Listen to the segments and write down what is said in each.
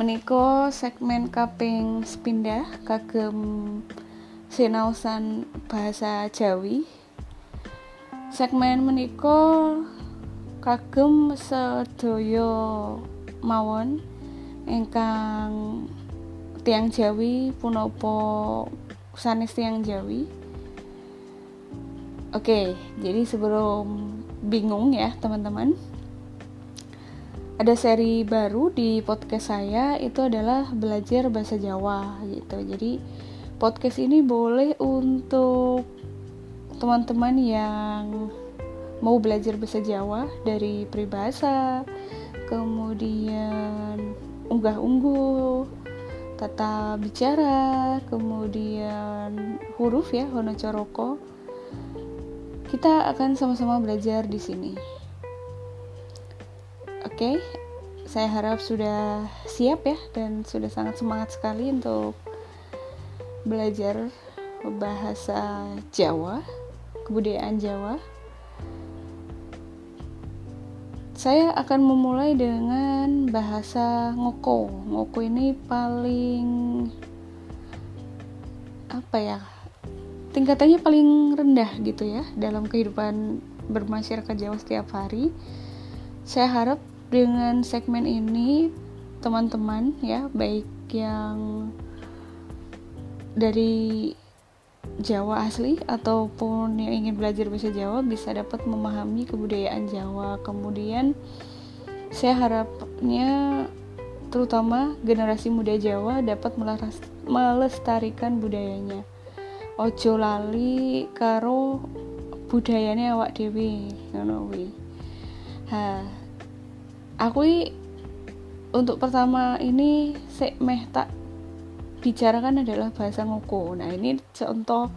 Meniko segmen kaping sepindah kagem sinausan bahasa Jawi. Segmen meniko kagem sedaya mawon ingkang tiang Jawi punapa sanes tiang Jawi. Oke, jadi sebelum bingung ya teman-teman ada seri baru di podcast saya itu adalah belajar bahasa Jawa gitu. Jadi podcast ini boleh untuk teman-teman yang mau belajar bahasa Jawa dari peribahasa, kemudian unggah-ungguh, tata bicara, kemudian huruf ya, hono coroko. Kita akan sama-sama belajar di sini. Oke, saya harap sudah siap ya dan sudah sangat semangat sekali untuk belajar bahasa Jawa, kebudayaan Jawa. Saya akan memulai dengan bahasa Ngoko. Ngoko ini paling apa ya? Tingkatannya paling rendah gitu ya dalam kehidupan bermasyarakat Jawa setiap hari. Saya harap dengan segmen ini teman-teman ya baik yang dari Jawa asli ataupun yang ingin belajar bahasa Jawa bisa dapat memahami kebudayaan Jawa. Kemudian saya harapnya terutama generasi muda Jawa dapat melestarikan budayanya. Ojo lali karo budayanya awak dewi ngono Ha, aku untuk pertama ini meh tak bicarakan adalah bahasa ngoko. Nah ini contoh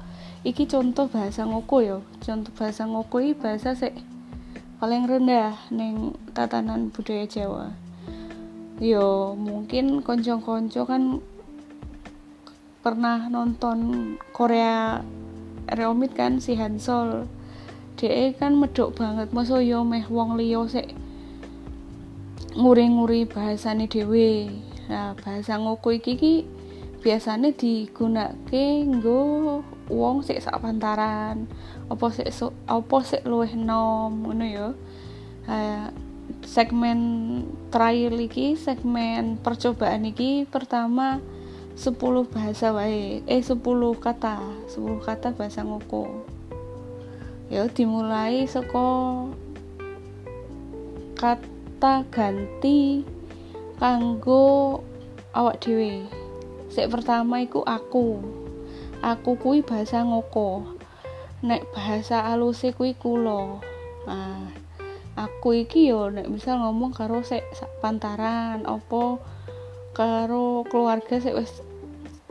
iki contoh bahasa ngoko yo. Contoh bahasa ngoko ini bahasa se paling rendah neng tatanan budaya Jawa. Yo mungkin konco-konco kan pernah nonton Korea Reomit kan si Hansol. Dia kan medok banget. Masa yo meh wong liyo sek nguri-nguri bahasane dhewe. Nah bahasa ngoko iki ki biasanya digunake nggo wong sik sak pantaran apa sik so, apa sik luwih nom ngono ya. Uh, segmen trial iki segmen percobaan iki pertama 10 bahasa wae eh 10 kata 10 kata bahasa ngoko. Ya dimulai saka kata kata ganti kanggo awak dhewe. Sik pertama iku aku. Aku kuwi bahasa ngoko. Nek bahasa aluse kuwi kula. Nah aku iki yo nek misal ngomong karo sik pantaran opo karo keluarga sik wis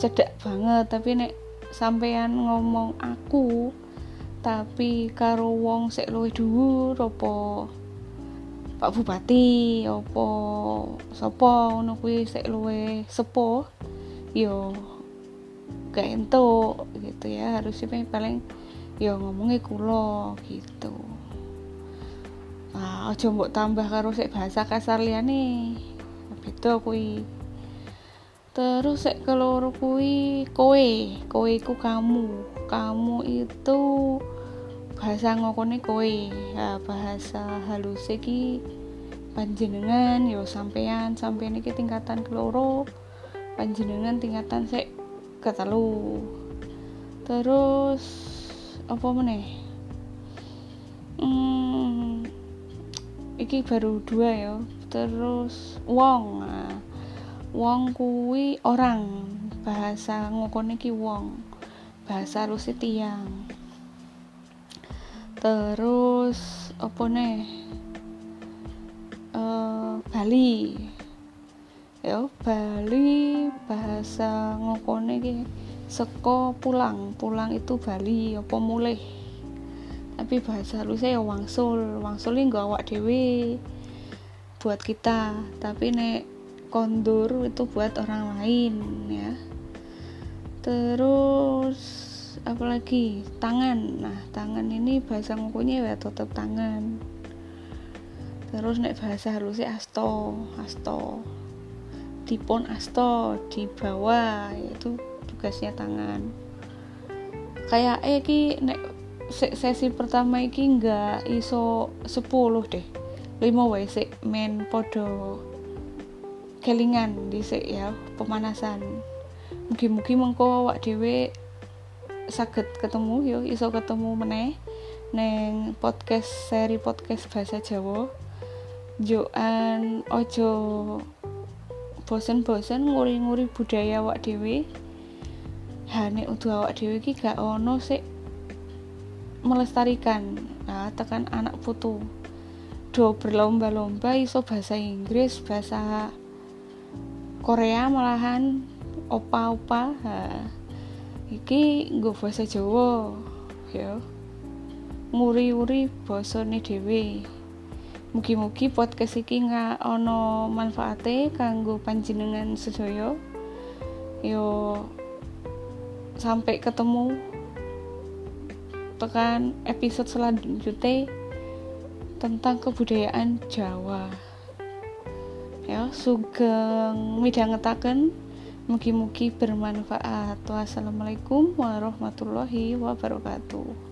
cedek banget. Tapi nek sampean ngomong aku tapi karo wong sik luwih dhuwur Pak Bupati opo sapa ngono kuwi sik luwe sepuh yo gak entuk gitu ya. Harusnya paling yo ngomongnya kulo gitu. Ah aja mbok tambah karo sik bahasa kasar liyane. Beda kuwi. Terus sik keloro kuwi kowe. Kowe iku kamu. Kamu itu bahasa ngokone kowe. Ya, bahasa halus iki panjenengan yo sampean sampean iki tingkatan keloro panjenengan tingkatan sek ketelu. Terus apa meneh? Hmm, iki baru dua ya. Terus wong. Wong kuwi orang. Bahasa ngokone ki wong. Bahasa halus tiang terus apa nih? Uh, Bali. Ya Bali bahasa ngokone ki seko pulang. Pulang itu Bali apa mulai tapi bahasa halusnya ya wangsul. Wangsul ini gak awak dewi buat kita. Tapi nek kondur itu buat orang lain ya. Terus apalagi tangan. Nah tangan ini bahasa ngukunya ya tetap tangan. Terus nek bahasa halusnya asto asto. Dipon asto di bawah yaitu tugasnya tangan. Kayak eh ki nek sesi pertama iki nggak iso 10 deh. Lima wae sik men podo kelingan dhisik ya pemanasan. Mugi-mugi mengko awak dhewe saged ketemu yo iso ketemu meneh neng podcast seri podcast bahasa Jawa. Joan ojo bosen-bosen nguri-nguri budaya awak dhewe. Ha nek udah awak dhewe iki gak ono sik melestarikan nah tekan anak putu. Do berlomba-lomba iso bahasa Inggris bahasa Korea malahan opa-opa iki nggo bahasa Jawa ya nguri-uri basane dhewe Mugi-mugi podcast iki nggak ono manfaate kanggo panjenengan sedaya. Yo sampai ketemu tekan episode selanjutnya tentang kebudayaan Jawa. Ya, sugeng midhangetaken mugi-mugi bermanfaat. Wassalamualaikum warahmatullahi wabarakatuh.